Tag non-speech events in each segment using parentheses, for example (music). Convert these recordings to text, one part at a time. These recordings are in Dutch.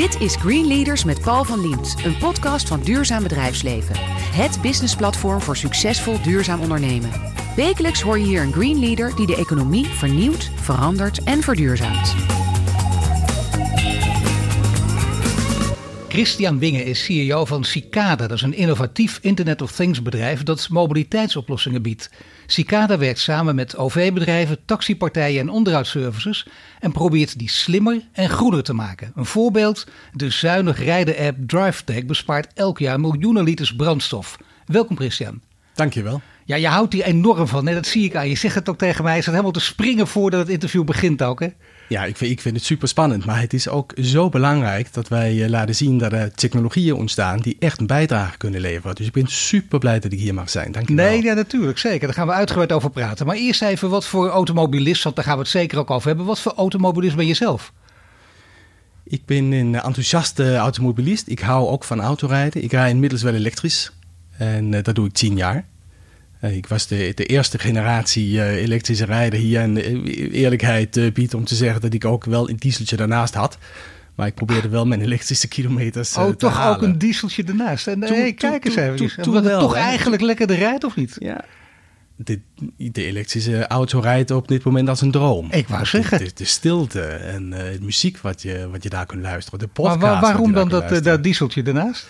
Dit is Green Leaders met Paul van Liemt, een podcast van Duurzaam Bedrijfsleven. Het businessplatform voor succesvol duurzaam ondernemen. Wekelijks hoor je hier een Green Leader die de economie vernieuwt, verandert en verduurzaamt. Christian Winge is CEO van Cicada. Dat is een innovatief Internet of Things bedrijf dat mobiliteitsoplossingen biedt. Cicada werkt samen met OV-bedrijven, taxipartijen en onderhoudsservices en probeert die slimmer en groener te maken. Een voorbeeld, de zuinig rijden-app DriveTech bespaart elk jaar miljoenen liters brandstof. Welkom Christian. Dankjewel. Ja, je houdt hier enorm van. Hè? Dat zie ik aan je. zegt het ook tegen mij. Je staat helemaal te springen voordat het interview begint ook. Hè? Ja, ik vind, ik vind het super spannend. Maar het is ook zo belangrijk dat wij eh, laten zien dat er technologieën ontstaan die echt een bijdrage kunnen leveren. Dus ik ben super blij dat ik hier mag zijn. Dank je Nee, ja, natuurlijk. Zeker. Daar gaan we uitgebreid over praten. Maar eerst even wat voor automobilist, want daar gaan we het zeker ook over hebben. Wat voor automobilist ben je zelf? Ik ben een enthousiaste automobilist. Ik hou ook van autorijden. Ik rij inmiddels wel elektrisch. En uh, dat doe ik tien jaar. Uh, ik was de, de eerste generatie uh, elektrische rijder hier. En eerlijkheid biedt om te zeggen dat ik ook wel een dieseltje daarnaast had. Maar ik probeerde wel mijn elektrische kilometers oh, te toch halen. ook een dieseltje. En Toen- hey, kijk eens even. toen- het toch hè? eigenlijk lekkerder rijdt, of niet? Ja. De, de elektrische auto rijdt op dit moment als een droom. Ik wou zeggen. De, de, de stilte en eh, de muziek wat je, wat je daar kunt luisteren. De Maar podcast. wat waarom je daar dan dat, eh, dat dieseltje ernaast?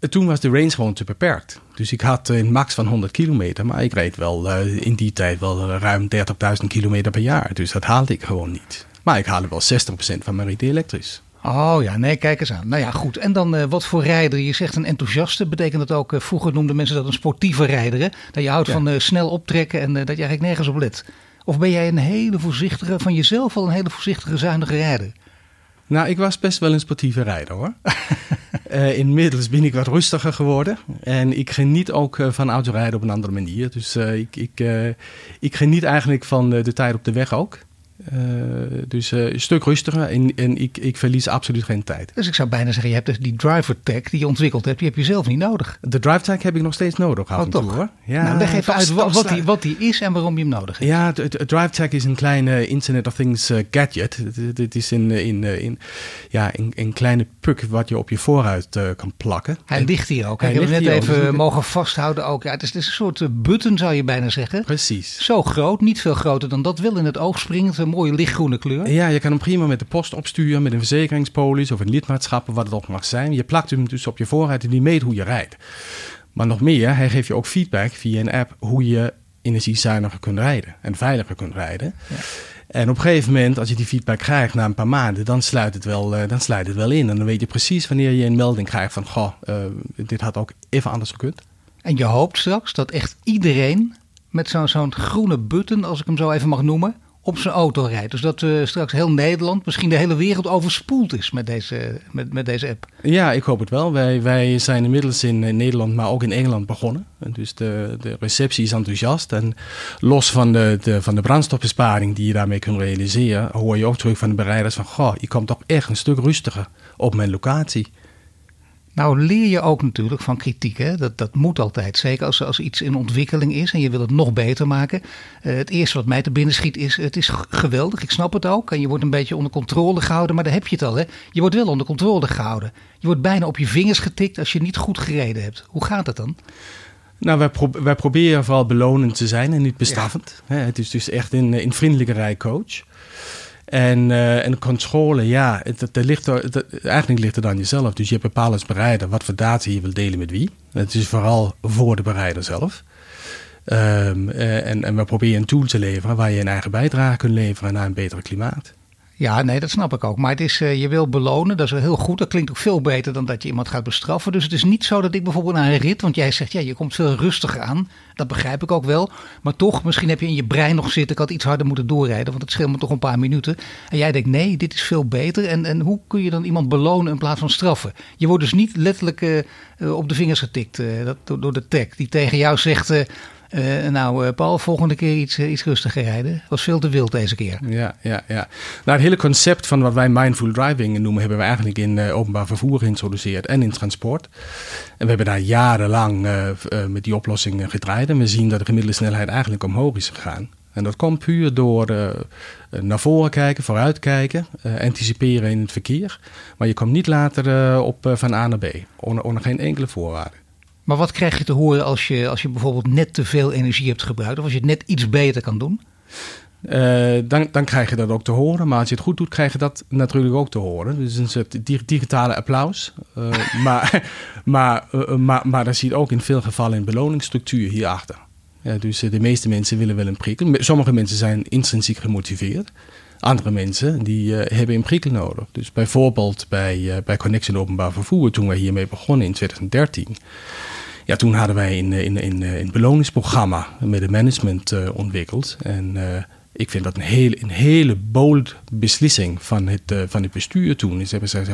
Eh, Toen was de range gewoon te beperkt. Dus ik had een max van 100 kilometer. Maar ik reed wel eh, in die tijd wel ruim 30.000 kilometer per jaar. Dus dat haalde ik gewoon niet. Maar ik haalde wel 60% van mijn rit elektrisch. Oh ja, nee, kijk eens aan. Nou ja, goed. En dan eh, wat voor rijder? Je zegt een enthousiaste. Betekent dat ook, eh, vroeger noemden mensen dat een sportieve rijder. Hè? Dat je houdt Ja. van eh, snel optrekken en eh, dat je eigenlijk nergens op let. Of ben jij een hele voorzichtige, van jezelf al een hele voorzichtige, zuinige rijder? Nou, ik was best wel een sportieve rijder hoor. (laughs) Eh, inmiddels ben ik wat rustiger geworden. En ik geniet ook eh, van autorijden op een andere manier. Dus eh, ik, ik, ik geniet eigenlijk van de tijd op de weg ook. Eh, dus eh, een stuk rustiger en, en ik, ik verlies absoluut geen tijd. Dus ik zou bijna zeggen, je hebt dus die driver tech die je ontwikkeld hebt, die heb je zelf niet nodig. De drive tag heb ik nog steeds nodig af Oh, en toe toch? hoor. Ja, nou, leg even uit wat, die, wat die is en waarom je hem nodig hebt. Ja, het- het drive tag is een kleine Internet of Things eh, gadget. Het- is een, in, in, ja, een, een kleine puk wat je op je voorruit eh, kan plakken. Hij En- ligt hier ook. Hij ik heb hem net ook. even Dus mogen vasthouden ook. Ja, het, is, het is een soort button zou je bijna zeggen. Precies. Zo groot, niet veel groter dan dat. Wel in het oog springend, een mooie lichtgroene kleur. Ja, je kan hem prima met de post opsturen, met een verzekeringspolis of een lidmaatschap, wat het ook mag zijn. Je plakt hem dus op je voorruit en die meet hoe je rijdt. Maar nog meer, hij geeft je ook feedback via een app hoe je energiezuiniger kunt rijden en veiliger kunt rijden. En op een gegeven moment, als je die feedback krijgt na een paar maanden, dan sluit het wel, eh, dan sluit het wel in. En dan weet je precies wanneer je een melding krijgt van, goh, eh, dit had ook even anders gekund. En je hoopt straks dat echt iedereen met zo'n zo'n groene button, als ik hem zo even mag noemen, op zijn auto rijdt. Dus dat eh, straks heel Nederland, misschien de hele wereld overspoeld is met deze, met, met deze app. Ja, ik hoop het wel. Wij, wij zijn inmiddels in eh, Nederland, maar ook in Engeland begonnen. En dus de, de receptie is enthousiast. En los van de, de, van de brandstofbesparing die je daarmee kunt realiseren, hoor je ook terug van de bereiders van, goh, je komt toch echt een stuk rustiger op mijn locatie. Nou leer je ook natuurlijk van kritiek. Hè? Dat, dat moet altijd. Zeker als, als iets in ontwikkeling is en je wil het nog beter maken. Eh, het eerste wat mij te binnen schiet is, het is geweldig. Ik snap het ook. En je wordt een beetje onder controle gehouden. Maar daar heb je het al. Hè? Je wordt wel onder controle gehouden. Je wordt bijna op je vingers getikt als je niet goed gereden hebt. Hoe gaat dat dan? Nou, wij, pro- wij proberen vooral belonend te zijn en niet bestraffend. Het is dus echt een, een vriendelijke rijcoach. En, eh, en controle, ja, het, ligt er, het- eigenlijk ligt het aan jezelf. Dus je bepaalt als bereider wat voor data je wil delen met wie. Het is vooral voor de bereider zelf. Ehm, eh, en, en we proberen een tool te leveren waar je een eigen bijdrage kunt leveren naar een betere klimaat. Ja, nee, dat snap ik ook. Maar het is, eh, je wil belonen, dat is heel goed. Dat klinkt ook veel beter dan dat je iemand gaat bestraffen. Dus het is niet zo dat ik bijvoorbeeld naar een rit, want jij zegt ja, je komt veel rustiger aan. Dat begrijp ik ook wel. Maar toch, misschien heb je in je brein nog zitten, ik had iets harder moeten doorrijden, want het scheelt me toch een paar minuten. En jij denkt nee, dit is veel beter. En, en hoe kun je dan iemand belonen in plaats van straffen? Je wordt dus niet letterlijk eh, eh, op de vingers getikt door, door de tech die tegen jou zegt. Eh, nou, eh, Paul, volgende keer iets, eh, iets rustiger rijden. Was veel te wild deze keer. Ja, ja, ja. Nou, het hele concept van wat wij mindful driving noemen, hebben we eigenlijk in openbaar vervoer geïntroduceerd en in transport. En we hebben daar jarenlang met die oplossing eh, gedraaid. En we zien dat de gemiddelde snelheid eigenlijk omhoog is gegaan. En dat komt puur door naar voren kijken, vooruit kijken, anticiperen in het verkeer. Maar je komt niet later op van A naar B, onder, onder geen enkele voorwaarde. Maar wat krijg je te horen als je, als je bijvoorbeeld net te veel energie hebt gebruikt, of als je het net iets beter kan doen? dan, dan krijg je dat ook te horen. Maar als je het goed doet, krijg je dat natuurlijk ook te horen. Dus een soort digitale applaus. (laughs) maar, maar, maar, maar dat je ook in veel gevallen in beloningsstructuur hierachter. Ja, dus eh, de meeste mensen willen wel een prikkel. Sommige mensen zijn intrinsiek gemotiveerd. Andere mensen die hebben een prikkel nodig. Dus bijvoorbeeld bij, bij Connection Openbaar Vervoer, toen wij hiermee begonnen in 2013. Ja, toen hadden wij een, een, een, een beloningsprogramma met het management uh, ontwikkeld. En ik vind dat een hele, een hele bold beslissing van het, van het bestuur toen. Dus hebben ze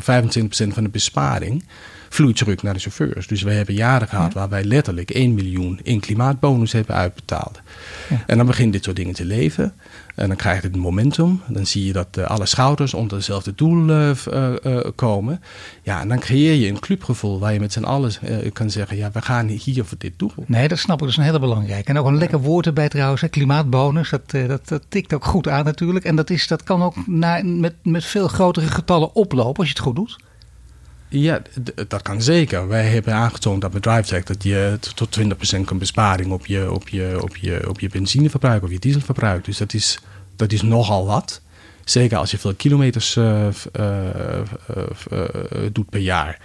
25% van de besparing vloeit terug naar de chauffeurs. Dus we hebben jaren gehad waar wij letterlijk 1 miljoen in klimaatbonus hebben uitbetaald. Ja. En dan begint dit soort dingen te leven. En dan krijgt het momentum. Dan zie je dat uh, alle schouders onder hetzelfde doel uh, uh, komen. Ja, en dan creëer je een clubgevoel waar je met z'n allen kan zeggen: ja, we gaan hier voor dit doel. Nee, dat snap ik. Dat is een hele belangrijke. En ook een lekker woord erbij trouwens: hè. klimaatbonus. Dat, dat, dat, tikt ook goed aan natuurlijk. En dat, is, dat kan ook naar, met, met veel grotere getallen oplopen als je het goed doet. Ja, dat kan zeker. Wij hebben aangetoond dat met DriveTech dat je tot 20% kan besparing op je, op, je, op, je, op je benzineverbruik of je dieselverbruik. Dus dat is, dat is nogal wat. Zeker als je veel kilometers uh, uh, uh, doet per jaar.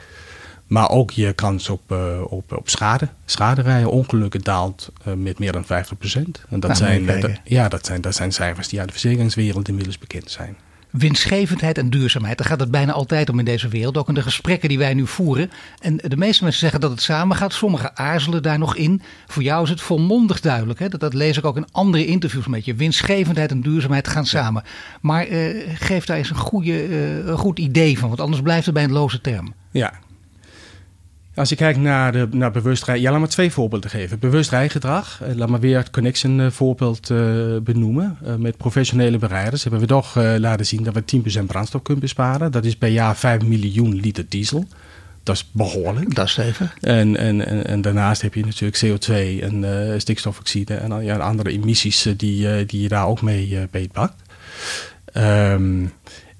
Maar ook je kans op, op, op schade, schaderijden, ongelukken daalt met meer dan 50%. En dat, nou, zijn, dat, ja, dat, zijn, dat zijn cijfers die uit de verzekeringswereld inmiddels bekend zijn winstgevendheid en duurzaamheid. Daar gaat het bijna altijd om in deze wereld. Ook in de gesprekken die wij nu voeren. En de meeste mensen zeggen dat het samen gaat. Sommigen aarzelen daar nog in. Voor jou is het volmondig duidelijk. Hè? Dat, dat lees ik ook in andere interviews met je. Winstgevendheid en duurzaamheid gaan samen. Maar uh, geef daar eens een, goede, uh, een goed idee van. Want anders blijft het bij een loze term. Ja, als je kijkt naar, de, naar bewust rijden, ja, laat maar twee voorbeelden geven. Bewust rijgedrag, eh, laat maar weer het Connection eh, voorbeeld uh, benoemen. Uh, met professionele bereiders hebben we toch uh, laten zien dat we 10% brandstof kunnen besparen. Dat is per jaar 5 miljoen liter diesel. Dat is behoorlijk. Dat is even. En, en, en, en daarnaast heb je natuurlijk CO2 en stikstofoxide en ja, andere emissies die, die je daar ook mee beetpakt. Um,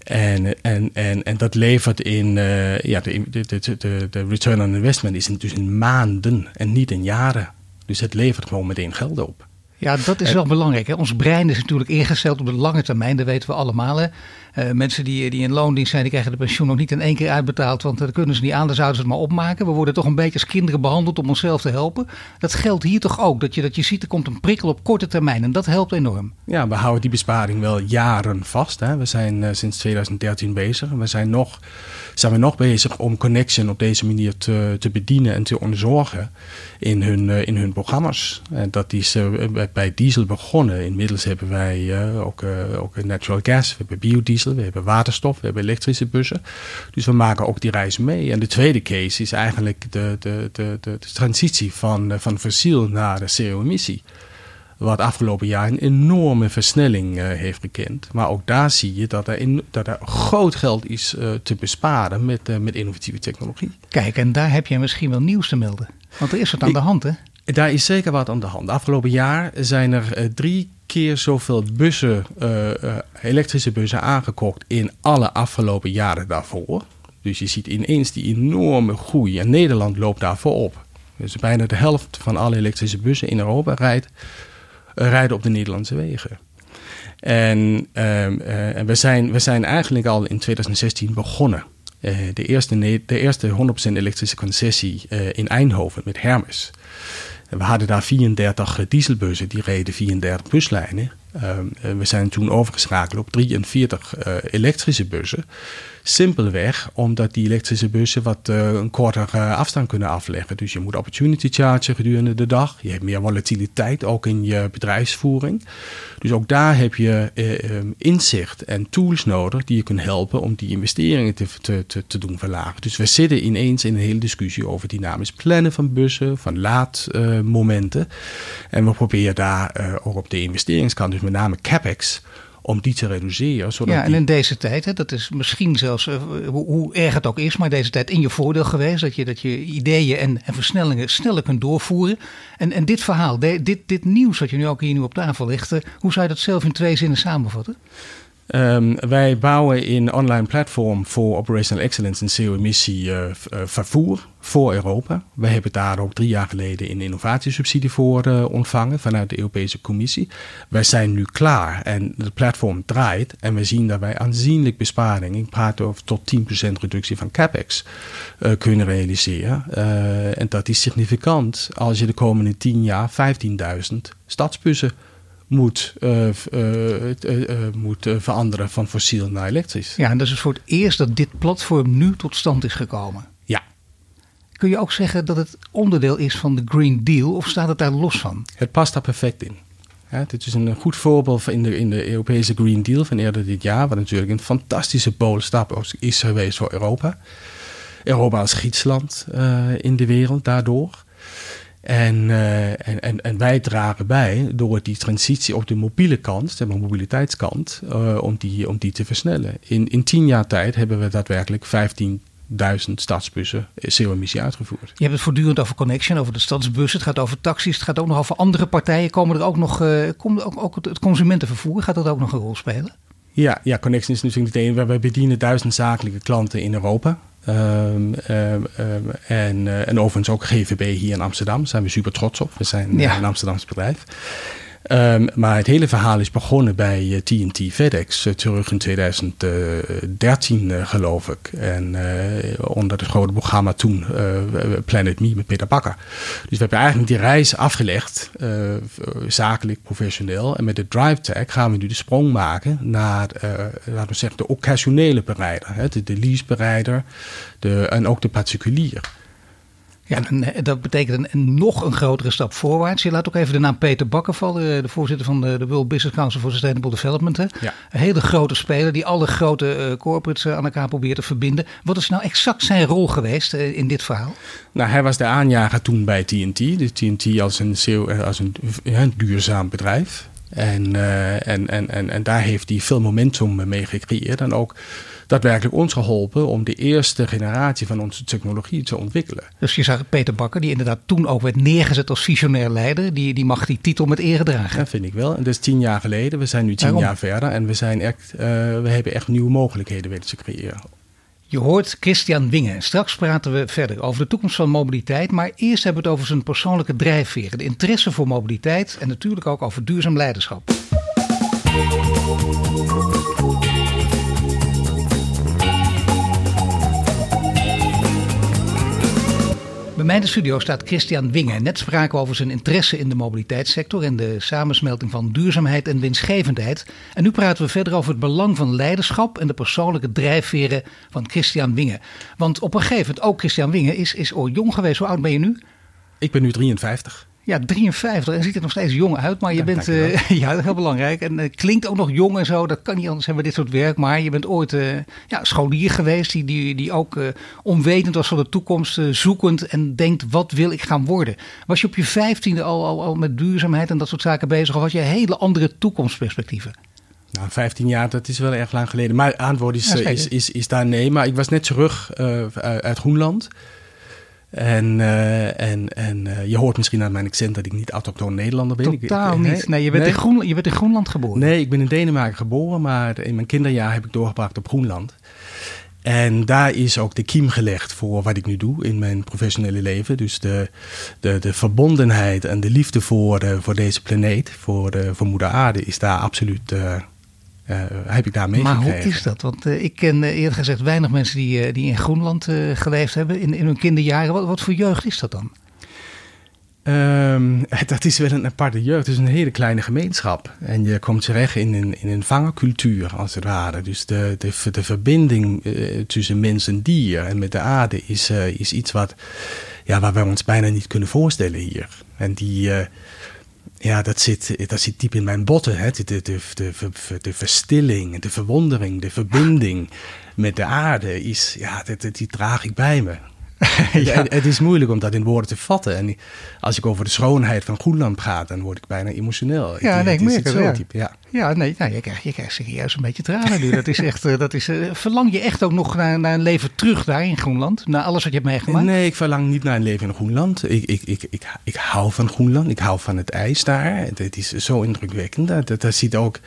en, en, en, en dat levert in, uh, ja, de, de, de, de return on investment is dus in maanden en niet in jaren. Dus het levert gewoon meteen geld op. Ja, dat is wel belangrijk. Hè? Ons brein is natuurlijk ingesteld op de lange termijn, dat weten we allemaal. Hè? Uh, mensen die, die in loondienst zijn, die krijgen de pensioen nog niet in één keer uitbetaald, want dat kunnen ze niet aan, dan zouden ze het maar opmaken. We worden toch een beetje als kinderen behandeld om onszelf te helpen. Dat geldt hier toch ook, dat je, dat je ziet er komt een prikkel op korte termijn en dat helpt enorm. Ja, we houden die besparing wel jaren vast. Hè? We zijn uh, sinds 2013 bezig en we zijn nog, zijn we nog bezig om Connection op deze manier te, te bedienen en te onderzorgen in hun, uh, in hun programma's. En dat is bij diesel begonnen. Inmiddels hebben wij ook, ook natural gas, we hebben biodiesel we hebben waterstof, we hebben elektrische bussen. Dus we maken ook die reis mee. En de tweede case is eigenlijk de, de, de, de, de transitie van, van fossiel naar de CO-emissie. Wat afgelopen jaar een enorme versnelling uh, heeft gekend. Maar ook daar zie je dat er, in, dat er groot geld is uh, te besparen met, uh, met innovatieve technologie. Kijk, en daar heb je misschien wel nieuws te melden. Want er is wat aan Ik, de hand, hè? Daar is zeker wat aan de hand. Afgelopen jaar zijn er drie keer zoveel bussen, elektrische bussen aangekocht in alle afgelopen jaren daarvoor. Dus je ziet ineens die enorme groei. En Nederland loopt daarvoor op. Dus bijna de helft van alle elektrische bussen in Europa rijdt, rijden op de Nederlandse wegen. En, ehm, en we, zijn, we zijn eigenlijk al in 2016 begonnen. de, eerste, de eerste 100% elektrische concessie in Eindhoven met Hermes. We hadden daar 34 eh, dieselbussen, die reden 34 buslijnen. Ehm, we zijn toen overgeschakeld op 43 uh, eh, elektrische bussen. Simpelweg omdat die elektrische bussen wat uh, een kortere afstand kunnen afleggen. Dus je moet opportunity chargen gedurende de dag. Je hebt meer volatiliteit ook in je bedrijfsvoering. Dus ook daar heb je uh, inzicht en tools nodig die je kunnen helpen om die investeringen te, te, te, te, doen verlagen. Dus we zitten ineens in een hele discussie over dynamisch plannen van bussen, van laadmomenten. Uh, en we proberen daar ook op de investeringskant, dus met name CapEx om die te reduceren. Zodat ja, en in deze tijd, hè, dat is misschien zelfs, eh, hoe, hoe erg het ook is, maar deze tijd in je voordeel geweest. Dat je, dat je ideeën en, en versnellingen sneller kunt doorvoeren. En, en dit verhaal, de- dit, dit nieuws dat je nu ook hier nu op tafel ligt, eh, hoe zou je dat zelf in twee zinnen samenvatten? Ehm, wij bouwen een online platform voor operational excellence en CO-emissie eh, eh, vervoer voor Europa. We hebben daar ook drie jaar geleden een innovatiesubsidie voor eh, ontvangen vanuit de Europese Commissie. Wij zijn nu klaar en de platform draait en we zien dat wij aanzienlijk besparing, ik praat over tot 10% reductie van capex, kunnen realiseren. En dat is significant als je de komende 10 jaar 15.000 stadsbussen moet, eh, moet veranderen van fossiel naar elektrisch. Ja, en dat is voor het eerst dat dit platform nu tot stand is gekomen. Ja, Kun je ook zeggen dat het onderdeel is van de Green Deal of staat het daar los van? het past daar perfect in. Ja, dit is een goed voorbeeld in de, in de Europese Green Deal van eerder dit jaar, wat natuurlijk een fantastische polenstap is geweest voor Europa. Europa als gidsland in de wereld daardoor. En, eh, en, en, en wij dragen bij door die transitie op de mobiele kant, de mobiliteitskant, eh, om, die, om die te versnellen. In, in tien jaar tijd hebben we daadwerkelijk 15.000 stadsbussen CO-emissie uitgevoerd. Je hebt het voortdurend over Connection, over de stadsbus. Het gaat over taxis. Het gaat ook nog over andere partijen. Komen er ook nog, eh, komt ook, ook het- consumentenvervoer, gaat dat ook nog een rol spelen? Ja, ja, Connection is natuurlijk niet één. Wij bedienen duizend zakelijke klanten in Europa. Ehm, ehm, ehm, en, eh, en overigens ook GVB hier in Amsterdam. Daar zijn we super trots op. We zijn eh, Ja. een Amsterdams bedrijf. Ehm, maar het hele verhaal is begonnen bij eh, TNT FedEx eh, terug in 2013 eh, geloof ik. En eh, onder het grote programma toen eh, Planet Me met Peter Bakker. Dus we hebben eigenlijk die reis afgelegd, eh, zakelijk, professioneel. En met de Drive Tag gaan we nu de sprong maken naar, eh, laten we zeggen, de occasionele bereider. Hè, de, de leasebereider de, en ook de particulier. Ja, en eh, dat betekent een, een nog een grotere stap voorwaarts. Je laat ook even de naam Peter Bakker vallen, eh, de voorzitter van de, de World Business Council for Sustainable Development. Hè. Ja. Een hele grote speler die alle grote eh, corporates aan elkaar probeert te verbinden. Wat is nou exact zijn rol geweest in dit verhaal? Nou, hij was de aanjager toen bij TNT. Dus TNT als een, eh, als een, een duurzaam bedrijf. En, eh, en, en, en, en daar heeft hij veel momentum mee gecreëerd. En ook daadwerkelijk ons geholpen om de eerste generatie van onze technologie te ontwikkelen. Dus je zag Peter Bakker, die inderdaad toen ook werd neergezet als visionair leider. Die, die mag die titel met ere dragen. Dat vind ik wel. En dat is tien jaar geleden. We zijn nu tien Waarom? jaar verder. En we, zijn echt, eh, we hebben echt nieuwe mogelijkheden weten te creëren. Je hoort Christian Wingen. Straks praten we verder over de toekomst van mobiliteit. Maar eerst hebben we het over zijn persoonlijke drijfveren. De interesse voor mobiliteit en natuurlijk ook over duurzaam leiderschap. Bij mij in de studio staat Christian Wingen. Net spraken we over zijn interesse in de mobiliteitssector en de samensmelting van duurzaamheid en winstgevendheid. En nu praten we verder over het belang van leiderschap en de persoonlijke drijfveren van Christian Wingen. Want op een gegeven moment, ook Christian Wingen is, is ooit jong geweest. Hoe oud ben je nu? Ik ben nu 53. Ja, 53 en ziet er nog steeds jong uit. Maar je bent, eh, (laughs) ja, heel belangrijk. En eh, klinkt ook nog jong en zo. Dat kan niet anders hebben dit soort werk. Maar je bent ooit eh, ja, scholier geweest. Die, die, die ook onwetend was van de toekomst. zoekend en denkt, wat wil ik gaan worden? Was je op je vijftiende al, al, al met duurzaamheid en dat soort zaken bezig? Of had je hele andere toekomstperspectieven? Nou, 15 jaar, dat is wel erg lang geleden. Maar antwoord is, Ja, is, is, is daar nee. Maar ik was net terug uit Groenland. En, eh, en, en eh, je hoort misschien aan mijn accent dat ik niet autochtoon Nederlander ben. Ik- Totaal nee, niet. Nee, je bent, nee. In Groenland, je bent in Groenland geboren. Nee, ik ben in Denemarken geboren, maar in mijn kinderjaar heb ik doorgebracht op Groenland. En daar is ook de kiem gelegd voor wat ik nu doe in mijn professionele leven. Dus de, de, de verbondenheid en de liefde voor, eh, voor deze planeet, voor, de, voor moeder aarde, is daar absoluut, heb ik daar Maar meegekregen. hoe is dat? Want eh, ik ken eh, eerlijk gezegd weinig mensen die, eh, die in Groenland eh, geleefd hebben in, in hun kinderjaren. Wat, wat voor jeugd is dat dan? Ehm, dat is wel een aparte jeugd. Het is een hele kleine gemeenschap. En je komt terecht in een, in een vangercultuur, als het ware. Dus de, de, de verbinding eh, tussen mens en dier en met de aarde is, eh, is iets wat, ja, waar wij ons bijna niet kunnen voorstellen hier. En die, eh, ja, dat zit, dat zit diep in mijn botten. Hè? De, de, de, de, verstilling, de verwondering, de verbinding met de aarde, is, ja, dat- die draag ik bij me. (laughs) ja. het, is moeilijk om dat in woorden te vatten. En als ik over de schoonheid van Groenland praat, dan word ik bijna emotioneel. Ja, nee, ik merk het. Ja. Type, ja. ja, nee, nou, je, krijgt, je krijgt serieus een beetje tranen nu. Dat is echt, eh, dat is, uh, verlang je echt ook nog naar, naar een leven terug daar in Groenland? Naar alles wat je hebt meegemaakt? Nee, ik verlang niet naar een leven in Groenland. Ik, ik, ik, ik, ik hou van Groenland. Ik hou van het ijs daar. Het, is zo indrukwekkend. Dat, dat, ziet ook,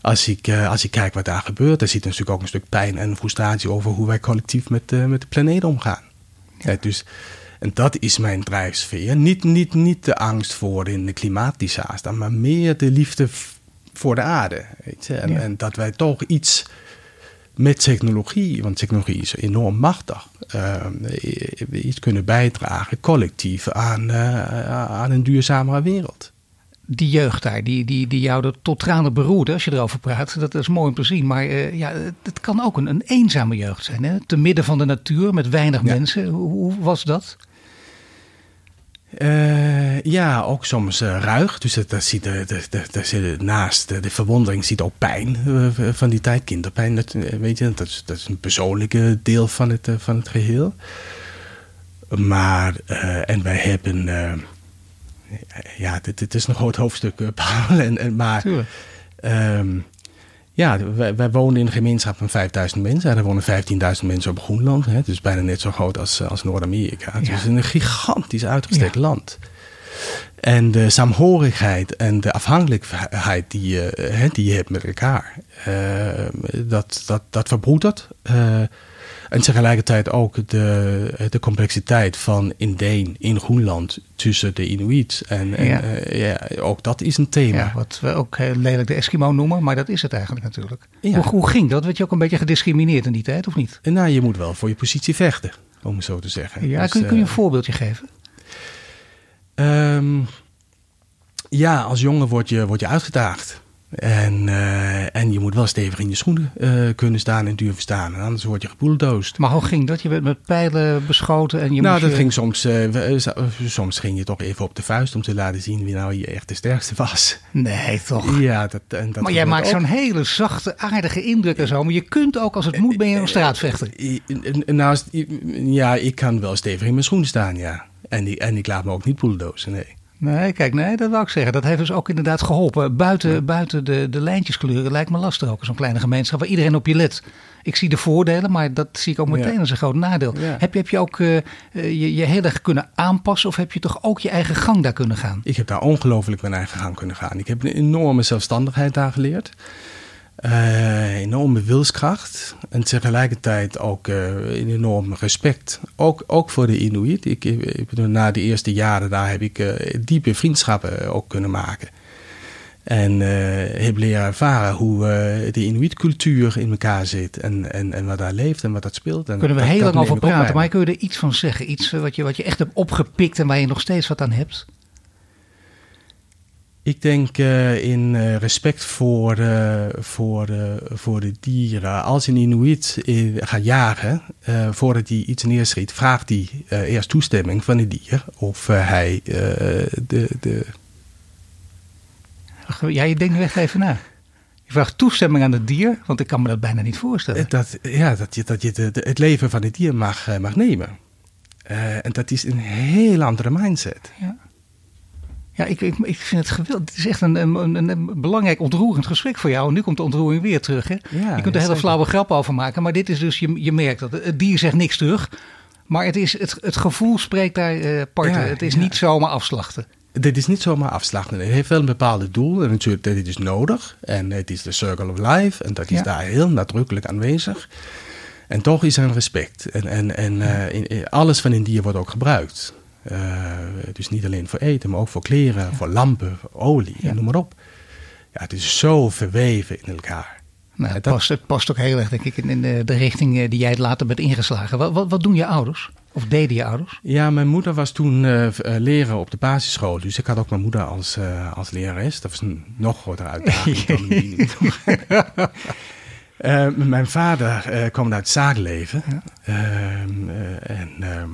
als ik, uh, als ik kijk wat daar gebeurt, daar zit natuurlijk ook een stuk pijn en frustratie over hoe wij collectief met, met de planeet omgaan. Ja. dus, en dat is mijn drijfsfeer. Niet, niet, niet de angst voor in de klimaatdisaster, maar meer de liefde voor de aarde. Weet je? En, en, dat wij toch iets met technologie, want technologie is enorm machtig, uh, iets kunnen bijdragen collectief aan, uh, aan een duurzamere wereld die jeugd daar, die, die, die jou tot tranen beroerde als je erover praat. Dat is mooi om te zien. Maar uh, ja, het kan ook een, een eenzame jeugd zijn. Hè? Te midden van de natuur met weinig mensen. Hoe, hoe, was dat? Uh, ja, ook soms uh, ruig. Dus dat, dat ziet, dat, zit naast de, de verwondering zit ook pijn van die tijd. Kinderpijn, dat, weet je, dat is, dat is een persoonlijke deel van het, van het geheel. Maar, en wij hebben ja, dit, dit, is een groot hoofdstuk, uh, Paul. En, en, maar um, ja, wij, wij, wonen in een gemeenschap van 5000 mensen. En er wonen 15.000 mensen op Groenland. Hè, dus bijna net zo groot als, als Noord-Amerika. Ja. Dus het is een gigantisch uitgestrekt land. En de saamhorigheid en de afhankelijkheid die je, die je hebt met elkaar, uh, dat, dat, dat verbroedert. Uh, en tegelijkertijd ook de, de complexiteit van Indeen in Groenland tussen de Inuit. En, en ja. Uh, ja. ook dat is een thema. Ja, wat we ook heel lelijk de Eskimo noemen, maar dat is het eigenlijk natuurlijk. Hoe, hoe, ging dat? Werd je ook een beetje gediscrimineerd in die tijd of niet? Nou, je moet wel voor je positie vechten, om het zo te zeggen. Ja, dus, kun, je, kun je een uh, voorbeeldje geven? Um, ja, als jongen word je, word je uitgedaagd. En, uh, en je moet wel stevig in je schoenen uh, kunnen staan en durven staan. En anders word je gepoeldoost. Maar hoe ging dat? Je werd met pijlen beschoten en je Nou, dat je... ging soms... Uh, soms ging je toch even op de vuist om te laten zien wie nou hier echt de sterkste was. Nee, toch? Ja, dat, en dat Maar jij maakt zo'n hele zachte, aardige indruk en zo. Maar je kunt ook, als het moet, ben je een straatvechter. Nou, ja, ik kan wel stevig in mijn schoenen staan, ja. En, die, en ik laat me ook niet poeldozen, nee. Nee, kijk, nee, dat wil ik zeggen. Dat heeft dus ook inderdaad geholpen. Buiten, buiten de, de lijntjeskleuren lijkt me lastig ook. Zo'n kleine gemeenschap waar iedereen op je let. Ik zie de voordelen, maar dat zie ik ook meteen als een groot nadeel. Heb, je, heb je ook uh, je, je heel erg kunnen aanpassen of heb je toch ook je eigen gang daar kunnen gaan? Ik heb daar ongelooflijk mijn eigen gang kunnen gaan. Ik heb een enorme zelfstandigheid daar geleerd. Uh, enorme wilskracht en tegelijkertijd ook uh, een enorm respect. Ook, ook voor de Inuit. Ik, ik, na de eerste jaren daar heb ik uh, diepe vriendschappen ook kunnen maken. En heb leren ervaren hoe de Inuit-cultuur in elkaar zit en, en, en wat daar leeft en wat dat speelt. En Kunnen we dat, heel lang over praten, maar kun je er iets van zeggen? Iets wat je, wat je echt hebt opgepikt en waar je nog steeds wat aan hebt? Ik denk uh, in uh, respect voor, uh, voor, voor de dieren. Als een Inuit gaat jagen, voordat hij iets neerschiet, vraagt hij eerst toestemming van het dier of hij de, de. Ja, je denkt nu echt even na. Je vraagt toestemming aan het dier, want ik kan me dat bijna niet voorstellen. Dat, ja, dat je, dat je de, de, het leven van het dier mag, mag nemen. en dat is een heel andere mindset. Ja. Ja, ik, ik, ik vind het geweldig. Het is echt een, een, een, belangrijk ontroerend gesprek voor jou. En nu komt de ontroering weer terug. Hè? Ja, je kunt er hele flauwe grap over maken. Maar dit is dus, je, je merkt dat het dier zegt niks terug. Maar het, is, het, het gevoel spreekt daar uh, parten. het is niet zomaar afslachten. Dit is niet zomaar afslachten. Het heeft wel een bepaalde doel. En natuurlijk, dit is nodig. En het is de circle of life. En dat is daar heel nadrukkelijk aanwezig. En toch is er een respect. En, en, en uh, in, alles van een dier wordt ook gebruikt. Uh, dus niet alleen voor eten, maar ook voor kleren, voor lampen, voor olie, ja. noem maar op. Ja, het is zo verweven in elkaar. Nou, het, past, het past ook heel erg, denk ik, in de, de richting eh, die jij later bent ingeslagen. Wat, wat, wat, doen je ouders? Of deden je ouders? Ja, mijn moeder was toen uh, leren op de basisschool. Dus ik had ook mijn moeder als, uh, als lerares. Dat was een nog grotere uitdaging dan die (laughs) uh, mijn vader kwam uit het zakenleven. Ja. Ehm, en ehm,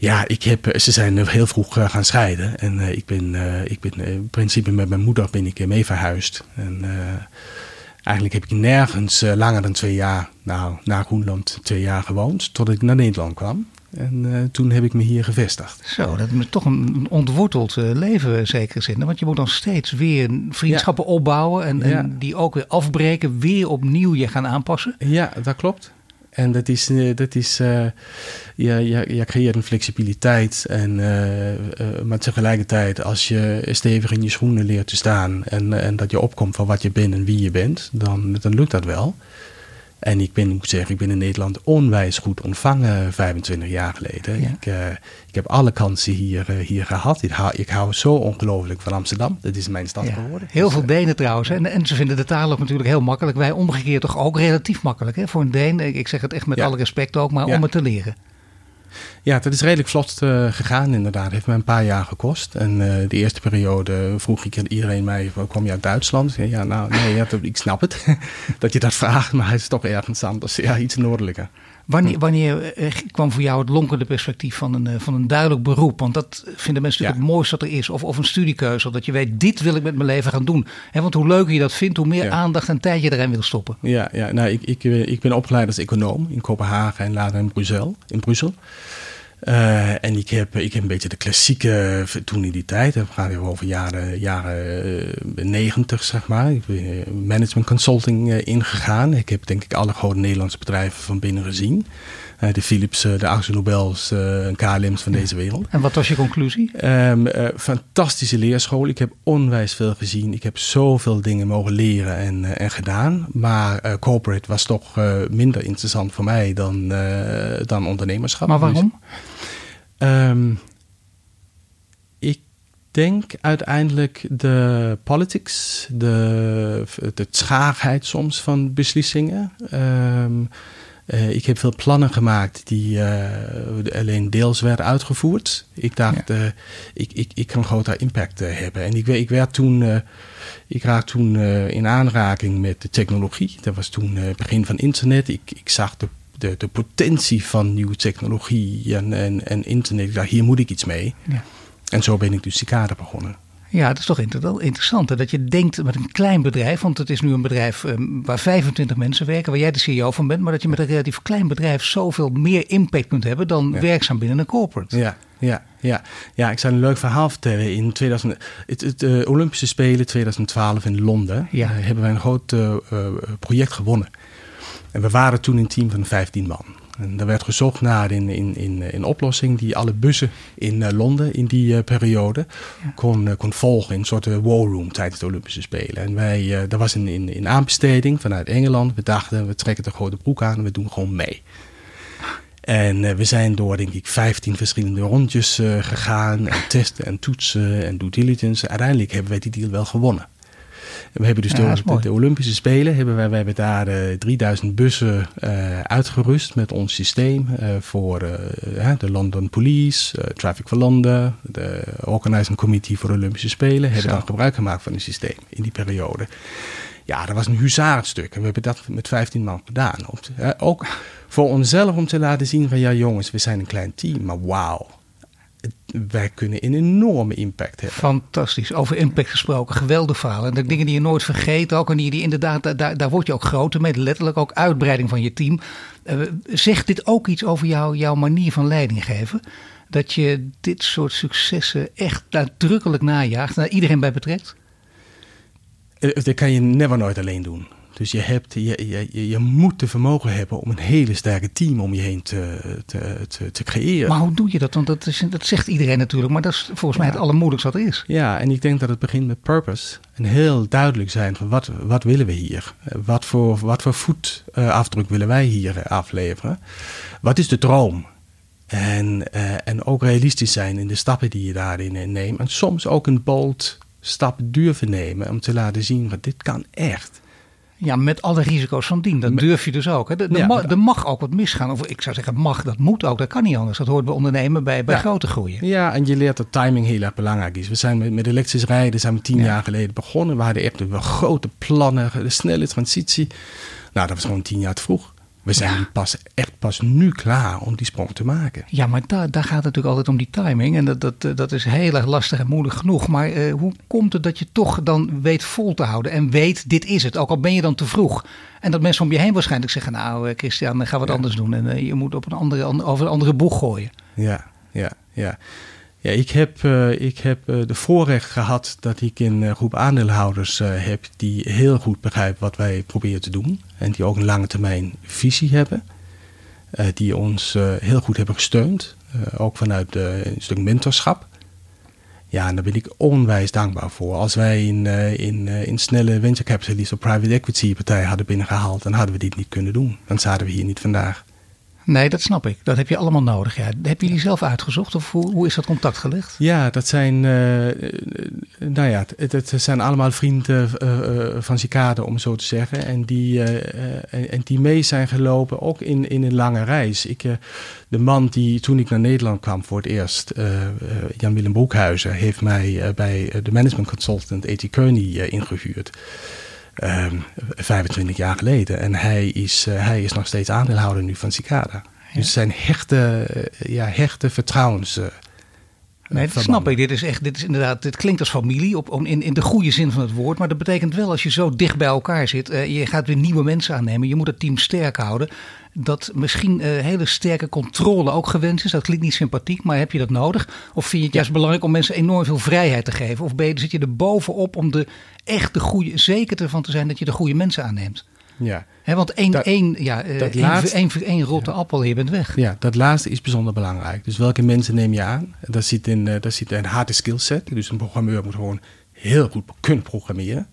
ja, ik heb, eh, ze zijn heel vroeg eh, gaan scheiden. En uh, ik ben, ik ben in principe met mijn moeder ben ik mee verhuisd. En eigenlijk heb ik nergens langer dan twee jaar, nou, naar Groenland twee jaar gewoond. Totdat ik naar Nederland kwam. En uh, toen heb ik me hier gevestigd. Zo, dat is toch een ontworteld uh, leven, zeker zin. Want je moet dan steeds weer vriendschappen ja. opbouwen en, ja. en, die ook weer afbreken, weer opnieuw je gaan aanpassen. Ja, dat klopt. En dat is, uh, dat is je, je, je creëert een flexibiliteit. En, maar tegelijkertijd, als je stevig in je schoenen leert te staan en, en dat je opkomt van wat je bent en wie je bent, dan, dan lukt dat wel. En ik ben, moet zeggen, ik ben in Nederland onwijs goed ontvangen 25 jaar geleden. Ik, uh, ik heb alle kansen hier, uh, hier gehad. Ik hou, ik hou zo ongelooflijk van Amsterdam. Dat is mijn stad ja. geworden. Heel dus, veel Denen trouwens. En, en ze vinden de taal ook natuurlijk heel makkelijk. Wij omgekeerd toch ook relatief makkelijk. Hè? Voor een Deen, ik zeg het echt met alle respect ook, maar om het te leren. Ja, dat is redelijk vlot uh, gegaan inderdaad. Het heeft me een paar jaar gekost. En uh, de eerste periode vroeg ik iedereen mij, kwam je uit Duitsland? Ja, nou nee, ja, ik snap het (laughs) dat je dat vraagt, maar het is toch ergens anders. Ja, iets noordelijker. Wanneer, wanneer eh, kwam voor jou het lonkende perspectief van een, van een duidelijk beroep? Want dat vinden mensen natuurlijk ja. het mooiste dat er is. Of, of een studiekeuze, dat je weet, dit wil ik met mijn leven gaan doen. He, want hoe leuker je dat vindt, hoe meer ja. aandacht en tijd je erin wil stoppen. Ja, ja nou, ik, ik, ik ben opgeleid als econoom in Kopenhagen en later in Brussel. In Brussel. Uh, en ik heb, ik heb een beetje de klassieke, toen in die tijd, we gaan over jaren, jaren 90 zeg maar. Ik ben management consulting ingegaan. Ik heb denk ik alle grote Nederlandse bedrijven van binnen gezien. Uh, de Philips, de Axel Nobels en KLM's van deze wereld. En wat was je conclusie? Um, fantastische leerschool. Ik heb onwijs veel gezien. Ik heb zoveel dingen mogen leren en, en gedaan. Maar corporate was toch minder interessant voor mij dan, dan ondernemerschap. Maar waarom? Um, ik denk uiteindelijk de politics, de, de schaarheid soms van beslissingen. Um, uh, ik heb veel plannen gemaakt die uh, alleen deels werden uitgevoerd. Ik dacht, ja. uh, ik, ik, ik kan groter impact hebben. En ik, ik werd toen, ik raakte toen in aanraking met de technologie. Dat was toen het begin van internet. Ik, ik zag de de, de potentie van nieuwe technologie en, en, en internet. Ik dacht, hier moet ik iets mee. Ja. En zo ben ik dus Cicada begonnen. Ja, dat is toch interessant hè? dat je denkt met een klein bedrijf, want het is nu een bedrijf um, waar 25 mensen werken, waar jij de CEO van bent, maar dat je met een relatief klein bedrijf zoveel meer impact kunt hebben dan ja. werkzaam binnen een corporate. Ja, ja, ja. ja, ik zou een leuk verhaal vertellen. In 2000, het, het uh, Olympische Spelen 2012 in Londen ja. uh, hebben wij een groot uh, project gewonnen. En we waren toen een team van 15 man. En er werd gezocht naar een in, in, in oplossing die alle bussen in uh, Londen in die uh, periode ja. kon, kon volgen. In een soort war room tijdens de Olympische Spelen. En wij, dat was een in, in aanbesteding vanuit Engeland. We dachten, we trekken de grote broek aan en we doen gewoon mee. En we zijn door, denk ik, 15 verschillende rondjes gegaan. En testen en toetsen en due diligence. Uiteindelijk hebben wij die deal wel gewonnen. We hebben dus ja, de, de, Olympische Spelen, hebben wij, wij hebben daar uh, 3000 bussen uh, uitgerust met ons systeem uh, voor de London Police, Traffic for London, de Organizing Committee voor de Olympische Spelen, hebben dan gebruik gemaakt van het systeem in die periode. Ja, dat was een huzarenstuk en we hebben dat met 15 man gedaan. ook voor onszelf om te laten zien van ja jongens, we zijn een klein team, maar wauw wij kunnen een enorme impact hebben. Fantastisch. Over impact gesproken. Geweldig verhaal. En de dingen die je nooit vergeet ook. En die, die inderdaad, daar, daar word je ook groter mee. Letterlijk ook uitbreiding van je team. Uh, zegt dit ook iets over jou, jouw manier van leiding geven? Dat je dit soort successen echt nadrukkelijk najaagt. En iedereen bij betrekt? Uh, dat kan je never nooit alleen doen. Dus je, hebt, je, je, je moet de vermogen hebben om een hele sterke team om je heen te, te, te, te creëren. Maar hoe doe je dat? Want dat, is, dat zegt iedereen natuurlijk, maar dat is volgens mij het allermoeilijkste wat er is. Ja, en ik denk dat het begint met purpose. En heel duidelijk zijn van wat, wat willen we hier? Wat voor, wat voor voetafdruk willen wij hier afleveren? Wat is de droom? En, uh, en ook realistisch zijn in de stappen die je daarin neemt. En soms ook een bold stap durven nemen om te laten zien dit kan echt. Ja, met alle risico's van dien. Dat durf je dus ook. Hè. Er, ja, mag, mag ook wat misgaan. Of ik zou zeggen, mag, dat moet ook. Dat kan niet anders. Dat hoort bij ondernemen bij, bij ja. grote groeien. Ja, en je leert dat timing heel erg belangrijk is. We zijn met, met elektrisch rijden zijn we tien ja. jaar geleden begonnen. We hadden echt grote plannen, de snelle transitie. Nou, dat was gewoon tien jaar te vroeg. We zijn Ja. pas, echt pas nu klaar om die sprong te maken. Ja, maar daar, daar gaat het natuurlijk altijd om die timing. En dat, dat, eh, dat is heel erg lastig en moeilijk genoeg. Maar eh, hoe komt het dat je toch dan weet vol te houden en weet dit is het? Ook al ben je dan te vroeg. En dat mensen om je heen waarschijnlijk zeggen, nou eh, Christian, ga wat Ja. anders doen. En je moet op een andere, an- over een andere boeg gooien. Ja, ja, ja. Ja, ik heb, ik heb de voorrecht gehad dat ik een groep aandeelhouders heb die heel goed begrijpen wat wij proberen te doen. En die ook een lange termijn visie hebben. Eh, die ons eh, heel goed hebben gesteund. eh, ook vanuit eh, een stuk mentorschap. Ja, daar ben ik onwijs dankbaar voor. Als wij in, in, in snelle venture capitalist of private equity partij hadden binnengehaald, dan hadden we dit niet kunnen doen. Dan zaten we hier niet vandaag. Nee, dat snap ik. Dat heb je allemaal nodig. Ja. Heb je die zelf uitgezocht of hoe, hoe is dat contact gelegd? Ja, dat zijn, eh, eh, nou ja, het, het zijn allemaal vrienden eh, van Cicade, om zo te zeggen. En die, en, en die mee zijn gelopen, ook in, in een lange reis. Ik, de man die toen ik naar Nederland kwam voor het eerst, Jan-Willem Broekhuizen, heeft mij bij de management consultant A.T. Kearney eh, ingehuurd. Ehm, 25 jaar geleden. En hij is, eh, hij is nog steeds aandeelhouder nu van Cicada. Dus zijn hechte, eh, ja, hechte vertrouwens. Nee, dat verbanden. snap ik. Dit is echt, dit is inderdaad, dit klinkt als familie op, om- in, in de goede zin van het woord. Maar dat betekent wel als je zo dicht bij elkaar zit, eh, je gaat weer nieuwe mensen aannemen. Je moet het team sterk houden. Dat misschien eh, hele sterke controle ook gewenst is. Dat klinkt niet sympathiek, maar heb je dat nodig? Of vind je het juist belangrijk om mensen enorm veel vrijheid te geven? Of ben je, zit je er bovenop om de echt de goede, zeker ervan te zijn dat je de goede mensen aanneemt? Ja. Hè, want één, Dat- één, ja, eh, dat één, laatste- één, één rotte appel en je bent weg. ja, dat laatste is bijzonder belangrijk. Dus welke mensen neem je aan? Daar zit een, eh, daar zit een harde skillset. Dus een programmeur moet gewoon heel goed kunnen programmeren.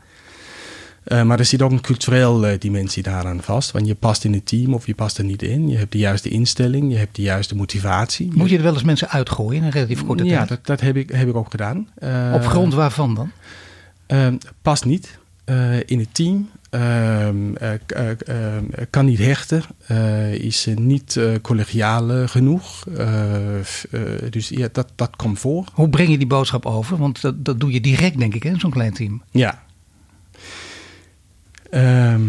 Eh, maar er zit ook een cultureel eh, dimensie daaraan vast. Want je past in het team of je past er niet in. Je hebt de juiste instelling, je hebt de juiste motivatie. Moet je er wel eens mensen uitgooien in een relatief korte ja, tijd? dat, dat heb, ik, heb ik ook gedaan. Eh, Op grond waarvan dan? Ehm, past niet eh, in het team. Ehm, eh, eh, ehm, kan niet hechten. eh, is eh, niet eh, collegiaal eh, genoeg. Eh, eh, dus ja, dat, dat komt voor. Hoe breng je die boodschap over? Want dat, dat doe je direct, denk ik, in zo'n klein team. Ja. Ehm,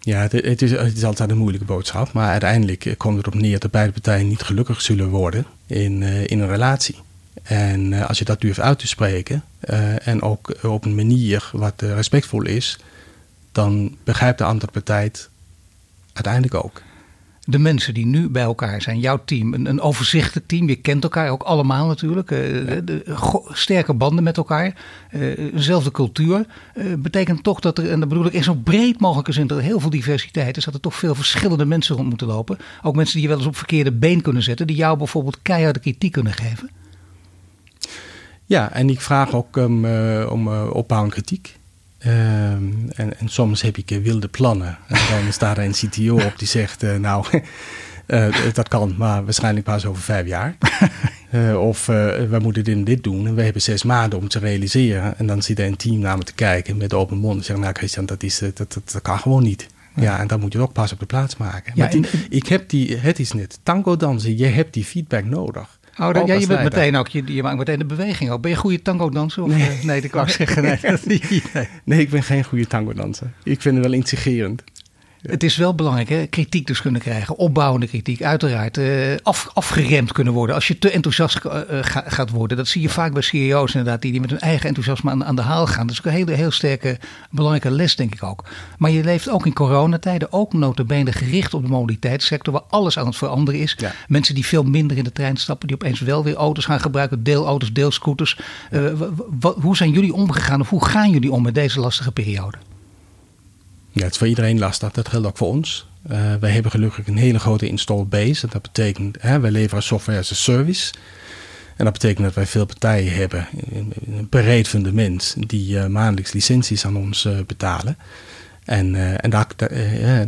ja, het, het is, het is altijd een moeilijke boodschap. Maar uiteindelijk eh, komt het erop neer dat beide partijen niet gelukkig zullen worden in, eh, in een relatie. En eh, als je dat durft uit te spreken eh, en ook op een manier wat eh, respectvol is, dan begrijpt de andere partij het uiteindelijk ook. De mensen die nu bij elkaar zijn, jouw team, een, een overzichtelijk team. Je kent elkaar ook allemaal natuurlijk. eh, de- sterke banden met elkaar. eh, dezelfde cultuur. eh, betekent toch dat er, en dat bedoel ik in zo breed mogelijke zin, dat er heel veel diversiteit is. Dat er toch veel verschillende mensen rond moeten lopen. Ook mensen die je wel eens op verkeerde been kunnen zetten. Die jou bijvoorbeeld keiharde kritiek kunnen geven. Ja, en ik vraag ook um, uh, om uh, opbouwende kritiek. Um, en, en, soms heb ik uh, wilde plannen. (laughs) En dan staat er een CTO op die zegt: uh, Nou, (laughs) dat kan, maar waarschijnlijk pas over vijf jaar. (laughs) of we moeten dit en dit doen. En we hebben zes maanden om te realiseren. En dan zit er een team naar me te kijken met open mond. En zeggen: Nou, Christian, dat, is, dat, dat, dat kan gewoon niet. Ja. ja, en dan moet je ook pas op de plaats maken. Ja, maar die, ik heb die, het is net tango dansen. Je hebt die feedback nodig. Oh, ja, je bent meteen ook, je, je maakt meteen de beweging ook. Ben je een goede tango danser? Of, nee. Uh, nee, dat kan ik zeggen. Nee, (laughs) nee. nee, ik ben geen goede tango danser. Ik vind het wel intrigerend. Ja. Het is wel belangrijk, hè? kritiek dus kunnen krijgen, opbouwende kritiek, uiteraard. Uh, af, afgeremd kunnen worden als je te enthousiast uh, ga, gaat worden. Dat zie je vaak bij CEO's inderdaad, die, die met hun eigen enthousiasme aan, aan de haal gaan. Dat is ook een hele, heel sterke, belangrijke les, denk ik ook. Maar je leeft ook in coronatijden, ook notabene gericht op de mobiliteitssector, waar alles aan het veranderen is. Ja. Mensen die veel minder in de trein stappen, die opeens wel weer auto's gaan gebruiken, deelauto's, deelscooters. Uh, hoe zijn jullie omgegaan of hoe gaan jullie om met deze lastige periode? Ja, het is voor iedereen lastig. Dat geldt ook voor ons. Uh, wij hebben gelukkig een hele grote install base. Dat betekent, hè, wij leveren software as a service. En dat betekent dat wij veel partijen hebben, een breed fundament, die uh, maandelijks licenties aan ons uh, betalen. En, en daar,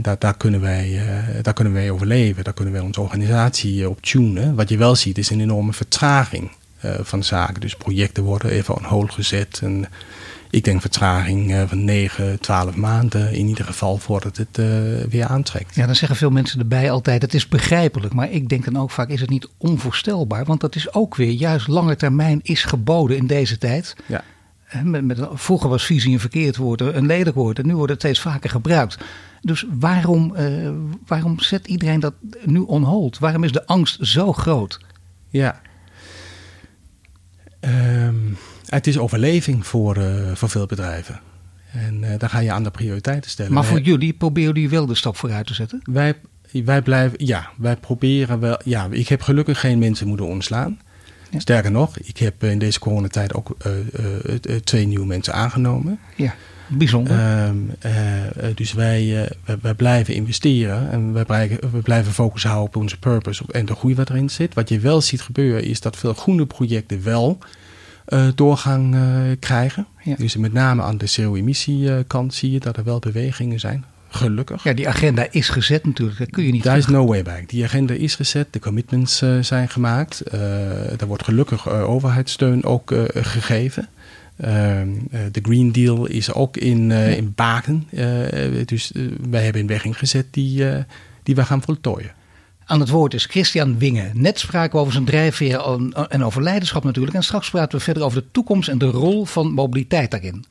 daar, daar, kunnen wij, daar kunnen wij overleven, daar kunnen wij onze organisatie op tunen. Wat je wel ziet is een enorme vertraging van zaken. Dus projecten worden even on hold gezet. En, ik denk vertraging van 9, 12 maanden in ieder geval voordat het uh, weer aantrekt. Ja, dan zeggen veel mensen erbij altijd, het is begrijpelijk. Maar ik denk dan ook vaak, is het niet onvoorstelbaar? Want dat is ook weer, juist lange termijn is geboden in deze tijd. Ja. Met, met, vroeger was visie een verkeerd woord, een lelijk woord. En nu wordt het steeds vaker gebruikt. Dus waarom, uh, waarom zet iedereen dat nu on hold? Waarom is de angst zo groot? Ja. Um, het is overleving voor, uh, voor veel bedrijven. En uh, dan ga je aan de prioriteiten stellen. Maar voor jullie proberen jullie wel de stap vooruit te zetten? Wij, wij blijven, ja, wij proberen wel. Ja, ik heb gelukkig geen mensen moeten ontslaan. Ja. Sterker nog, ik heb in deze coronatijd ook uh, twee nieuwe mensen aangenomen. Ja, bijzonder. Um, dus wij, wij, wij, blijven investeren en wij blijven, we blijven focus houden op onze purpose en de groei wat erin zit. Wat je wel ziet gebeuren is dat veel groene projecten wel doorgang krijgen. Ja. Dus met name aan de CO-emissiekant zie je dat er wel bewegingen zijn. Gelukkig. Ja, die agenda is gezet natuurlijk. Dat kun je niet. Daar is no way back. Die agenda is gezet. De commitments uh, zijn gemaakt. Uh, er wordt gelukkig uh, overheidssteun ook gegeven. Ehm, de Green Deal is ook in, ja. in baken. dus wij hebben een weg ingezet die, die we gaan voltooien. Aan het woord is Christian Winge. Net spraken we over zijn drijfveer en over leiderschap natuurlijk. En straks praten we verder over de toekomst en de rol van mobiliteit daarin.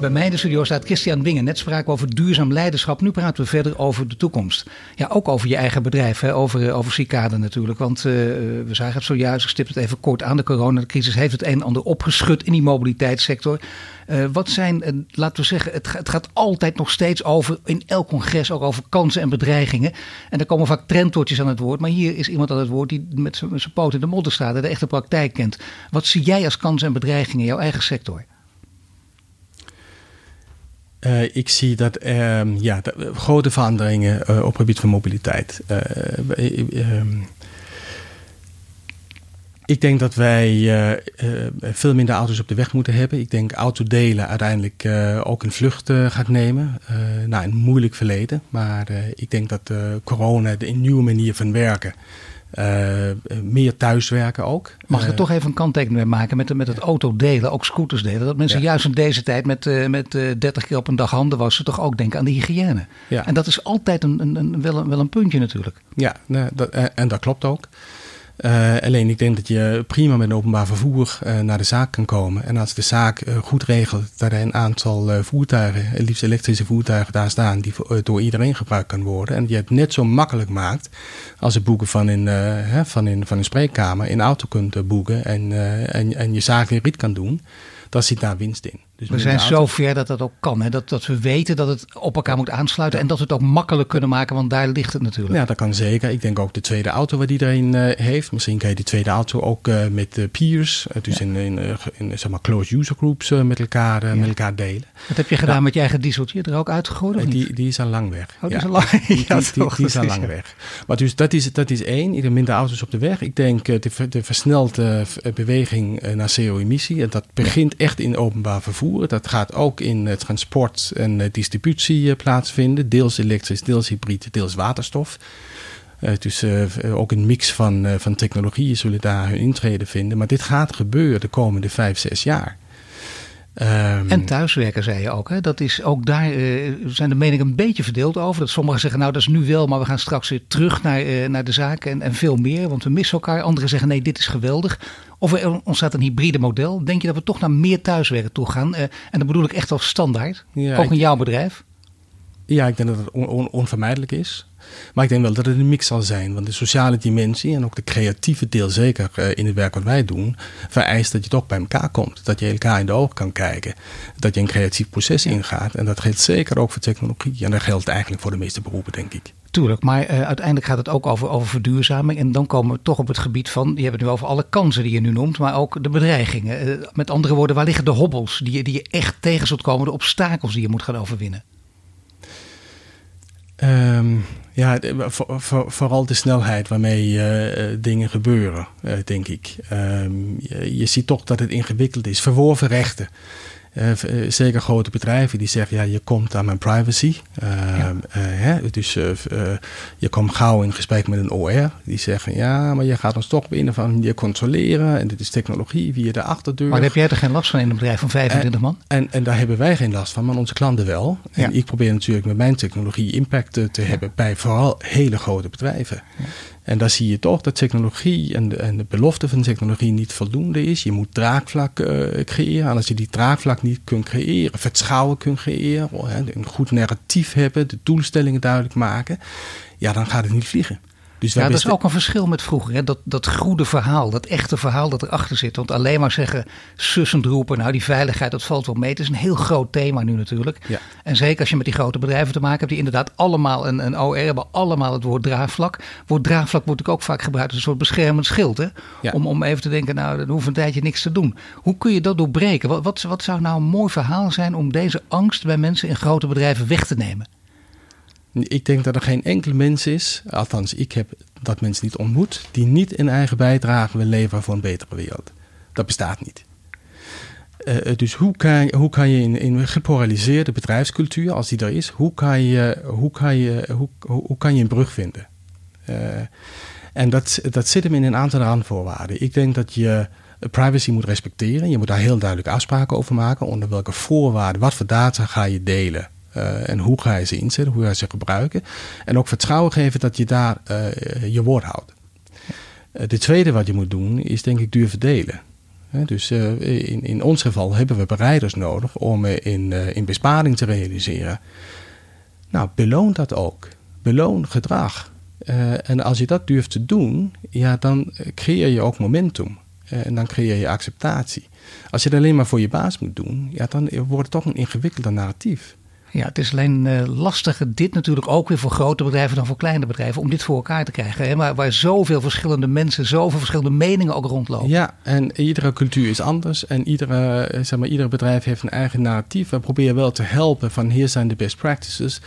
Bij mij in de studio staat Christian Wingen. Net spraken we over duurzaam leiderschap. Nu praten we verder over de toekomst. Ja, ook over je eigen bedrijf, hè? over, eh, over natuurlijk. Want uh, we zagen het zojuist, ik het even kort aan. De coronacrisis heeft het een en ander opgeschud in die mobiliteitssector. Wat zijn, laten we zeggen, het, het, gaat altijd nog steeds over, in elk congres, ook over kansen en bedreigingen. En daar komen vaak trendtoortjes aan het woord. Maar hier is iemand aan het woord die met zijn poot in de modder staat en de echte praktijk kent. Wat zie jij als kansen en bedreigingen in jouw eigen sector? Uh, ik zie dat uh, ja, grote veranderingen uh, op het gebied van mobiliteit. Uh, ik denk dat wij veel minder auto's op de weg moeten hebben. Ik denk autodelen uiteindelijk ook een vlucht gaat nemen. nou, een moeilijk verleden. Maar ik denk dat corona de nieuwe manier van werken meer thuiswerken ook. Mag ik er uh, toch even een kanttekening mee maken met, met het autodelen, ook scooters delen? Dat mensen ja. juist in deze tijd met, met 30 keer op een dag handen wassen toch ook denken aan de hygiëne. Ja. En dat is altijd een, een, een, wel, een, wel een puntje natuurlijk. Ja, nou, dat, en dat klopt ook. Uh, alleen ik denk dat je prima met openbaar vervoer uh, naar de zaak kan komen. En als de zaak uh, goed regelt dat er een aantal voertuigen, liefst elektrische voertuigen daar staan, die door iedereen gebruikt kan worden. En die het net zo makkelijk maakt als het boeken van een, hè, van in, van een spreekkamer in auto kunt boeken en, en, en je zaak in riet kan doen. Dan zit daar winst in. Dus we zijn zo ver dat dat ook kan. Hè? Dat, dat we weten dat het op elkaar moet aansluiten. Ja. En dat we het ook makkelijk kunnen maken, want daar ligt het natuurlijk. Ja, dat kan zeker. Ik denk ook de tweede auto wat iedereen uh, heeft. Misschien kan je die tweede auto ook uh, met peers. dus ja. in, in, in, zeg maar closed user groups met, elkaar, ja. met elkaar delen. Wat heb je gedaan met je eigen dieseltje? Er ook uitgegooid? Die, die is al lang weg. Oh, die is al lang, (laughs) die, die, die, die is al lang weg. Maar dus dat is, dat is één. Ieder minder auto's op de weg. Ik denk de, de versnelde beweging naar CO-emissie. Dat begint echt in openbaar vervoer. Dat gaat ook in transport en distributie plaatsvinden. Deels elektrisch, deels hybride, deels waterstof. Uh, dus ook een mix van, van technologieën zullen daar hun intrede vinden. Maar dit gaat gebeuren de komende vijf, zes jaar. Um, en thuiswerken, zei je ook. Hè? Dat is ook daar zijn de meningen een beetje verdeeld over. Dat sommigen zeggen, nou dat is nu wel, maar we gaan straks weer terug naar, naar de zaken en, en veel meer, want we missen elkaar. Anderen zeggen, nee, dit is geweldig. Of er ontstaat een hybride model. Denk je dat we toch naar meer thuiswerken toe gaan? Uh, en dat bedoel ik echt als standaard. Ja, ook in jouw bedrijf. Ja, ik denk dat het on on onvermijdelijk is. Maar ik denk wel dat het een mix zal zijn. Want de sociale dimensie en ook de creatieve deel, zeker uh, in het werk wat wij doen, vereist dat je toch bij elkaar komt. Dat je elkaar in de ogen kan kijken. Dat je een creatief proces ingaat. En dat geldt zeker ook voor technologie. En dat geldt eigenlijk voor de meeste beroepen, denk ik. Tuurlijk, maar uh, uiteindelijk gaat het ook over, over verduurzaming. En dan komen we toch op het gebied van, je hebt het nu over alle kansen die je nu noemt, maar ook de bedreigingen. Uh, met andere woorden, waar liggen de hobbels die je, die je echt tegen zult komen, de obstakels die je moet gaan overwinnen? Um, ja, voor, voor, vooral de snelheid waarmee uh, dingen gebeuren, denk ik. Je, je, ziet toch dat het ingewikkeld is. Verworven rechten. Uh, zeker grote bedrijven die zeggen, ja, je komt aan mijn privacy. Uh, ja. hè, dus je komt gauw in gesprek met een OR. Die zeggen, ja, maar je gaat ons toch op een of andere manier controleren. En dit is technologie via de achterdeur. Maar heb jij er geen last van in een bedrijf van 25 man? En, en daar hebben wij geen last van, maar onze klanten wel. En ja. ik probeer natuurlijk met mijn technologie impact te, hebben bij vooral hele grote bedrijven. En daar zie je toch dat technologie en de, en de belofte van technologie niet voldoende is. Je moet draagvlak uh, creëren. En als je die draagvlak niet kunt creëren, vertrouwen kunt creëren, een goed narratief hebben, de doelstellingen duidelijk maken, ja, dan gaat het niet vliegen. Dus ja, dat is ook een verschil met vroeger. Hè? Dat, dat goede verhaal, dat echte verhaal dat erachter zit. Want alleen maar zeggen, sussend roepen, nou die veiligheid, dat valt wel mee. Het is een heel groot thema nu natuurlijk. Ja. En zeker als je met die grote bedrijven te maken hebt, die inderdaad allemaal een, een OR hebben, allemaal het woord draagvlak. Woord draagvlak wordt ook vaak gebruikt als een soort beschermend schild. Hè? Om, om even te denken, nou dan hoeft een tijdje niks te doen. Hoe kun je dat doorbreken? Wat, wat, wat zou nou een mooi verhaal zijn om deze angst bij mensen in grote bedrijven weg te nemen? Ik denk dat er geen enkele mens is, althans ik heb dat mensen niet ontmoet, die niet in eigen bijdrage wil leveren voor een betere wereld. Dat bestaat niet. Uh, dus hoe kan, hoe kan je in, een gepolariseerde bedrijfscultuur, als die er is, hoe kan je, hoe kan je, hoe, hoe kan je een brug vinden? Uh, en dat, dat zit hem in een aantal randvoorwaarden. Ik denk dat je privacy moet respecteren. Je moet daar heel duidelijk afspraken over maken. Onder welke voorwaarden, wat voor data ga je delen? Uh, en hoe ga je ze inzetten, hoe ga je ze gebruiken. En ook vertrouwen geven dat je daar uh, je woord houdt. Uh, de tweede wat je moet doen is denk ik durven delen. dus in, in ons geval hebben we bereiders nodig om in, in besparing te realiseren. Nou, beloon dat ook. Beloon gedrag. en als je dat durft te doen, ja, dan creëer je ook momentum. en dan creëer je acceptatie. Als je het alleen maar voor je baas moet doen, ja, dan wordt het toch een ingewikkelder narratief. Ja, het is alleen uh, dit natuurlijk ook weer voor grote bedrijven dan voor kleine bedrijven om dit voor elkaar te krijgen. Hè? Maar waar zoveel verschillende mensen, zoveel verschillende meningen ook rondlopen. Ja, en iedere cultuur is anders en iedere, eh, zeg maar, iedere bedrijf heeft een eigen narratief. We proberen wel te helpen van hier zijn de best practices.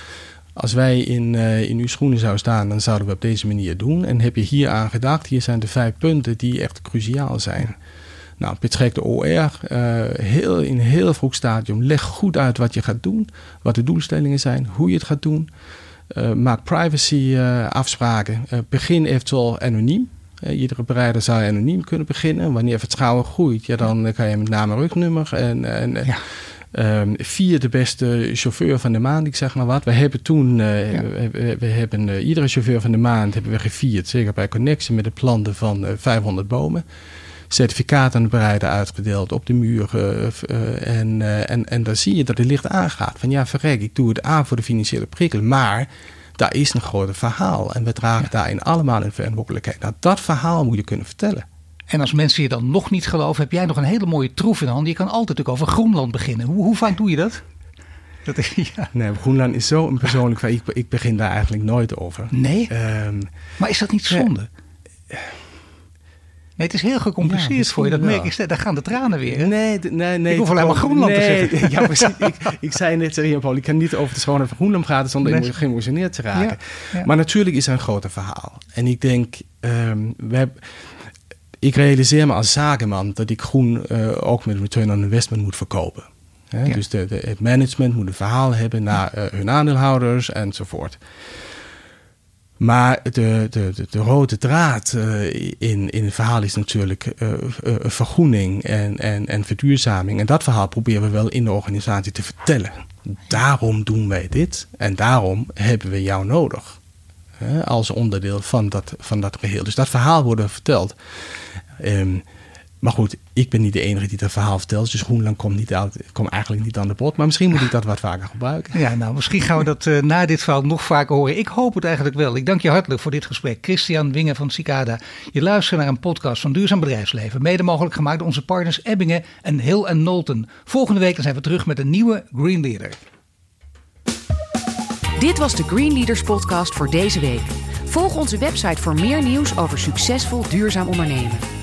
Als wij in, uh, in uw schoenen zouden staan, dan zouden we op deze manier doen. En heb je hier aan gedacht, hier zijn de vijf punten die echt cruciaal zijn. Nou, betrek de OR uh, heel, in een heel vroeg stadium. Leg goed uit wat je gaat doen, wat de doelstellingen zijn, hoe je het gaat doen. Uh, maak privacy uh, afspraken. begin eventueel anoniem. iedere bereider zou anoniem kunnen beginnen. Wanneer vertrouwen groeit, ja, dan kan je met name rugnummer en, en ja. Um, vier de beste chauffeur van de maand, ik zeg maar wat. We hebben toen, uh, ja. we, we, hebben uh, iedere chauffeur van de maand hebben we gevierd, zeker bij Connectie, met het planten van uh, 500 bomen certificaten aan bereiden uitgedeeld op de muur. Uh, en, uh, en, en dan zie je dat het licht aangaat. Van ja, verrek, ik doe het aan voor de financiële prikkel. Maar daar is een groot verhaal. En we dragen daarin allemaal een verantwoordelijkheid. Nou, dat verhaal moet je kunnen vertellen. En als mensen je dan nog niet geloven, heb jij nog een hele mooie troef in handen. Je kan altijd natuurlijk over Groenland beginnen. Hoe, hoe vaak doe je dat? (laughs) dat (laughs) ja. Nee, Groenland is zo een persoonlijk... ik, ik begin daar eigenlijk nooit over. Nee? Um, maar is dat niet zonde? Nee, het is heel gecompliceerd voor je. Dat merk ik. Daar gaan de tranen weer. Nee, nee, nee. Ik hoef alleen maar Groenland nee, te zeggen. (laughs) Ja, precies. ik, ik zei net tegen Paul, ik kan niet over de schoonheid van Groenland praten zonder nee. geëmotioneerd te raken. Ja, ja. Maar natuurlijk is er een groter verhaal. En ik denk, um, we hebben, ik realiseer me als zakenman dat ik groen uh, ook met return on investment moet verkopen. Hè? Dus de, de, het management moet een verhaal hebben naar uh, hun aandeelhouders enzovoort. Maar de, de, de, de rode draad uh, in, in het verhaal is natuurlijk uh, uh, vergroening en, en, en verduurzaming. En dat verhaal proberen we wel in de organisatie te vertellen. Daarom doen wij dit en daarom hebben we jou nodig. als onderdeel van dat, van dat geheel. Dus dat verhaal wordt verteld. Um, maar goed, ik ben niet de enige die dat verhaal vertelt. Dus Groenland komt, niet uit, komt eigenlijk niet aan de bod. Maar misschien moet ik dat wat vaker gebruiken. Ja, nou, misschien gaan we dat uh, na dit verhaal nog vaker horen. Ik hoop het eigenlijk wel. Ik dank je hartelijk voor dit gesprek. Christian Wingen van Cicada. Je luistert naar een podcast van Duurzaam Bedrijfsleven. Mede mogelijk gemaakt door onze partners Ebbingen en Hill en Nolten. Volgende week zijn we terug met een nieuwe Green Leader. Dit was de Green Leaders podcast voor deze week. Volg onze website voor meer nieuws over succesvol duurzaam ondernemen.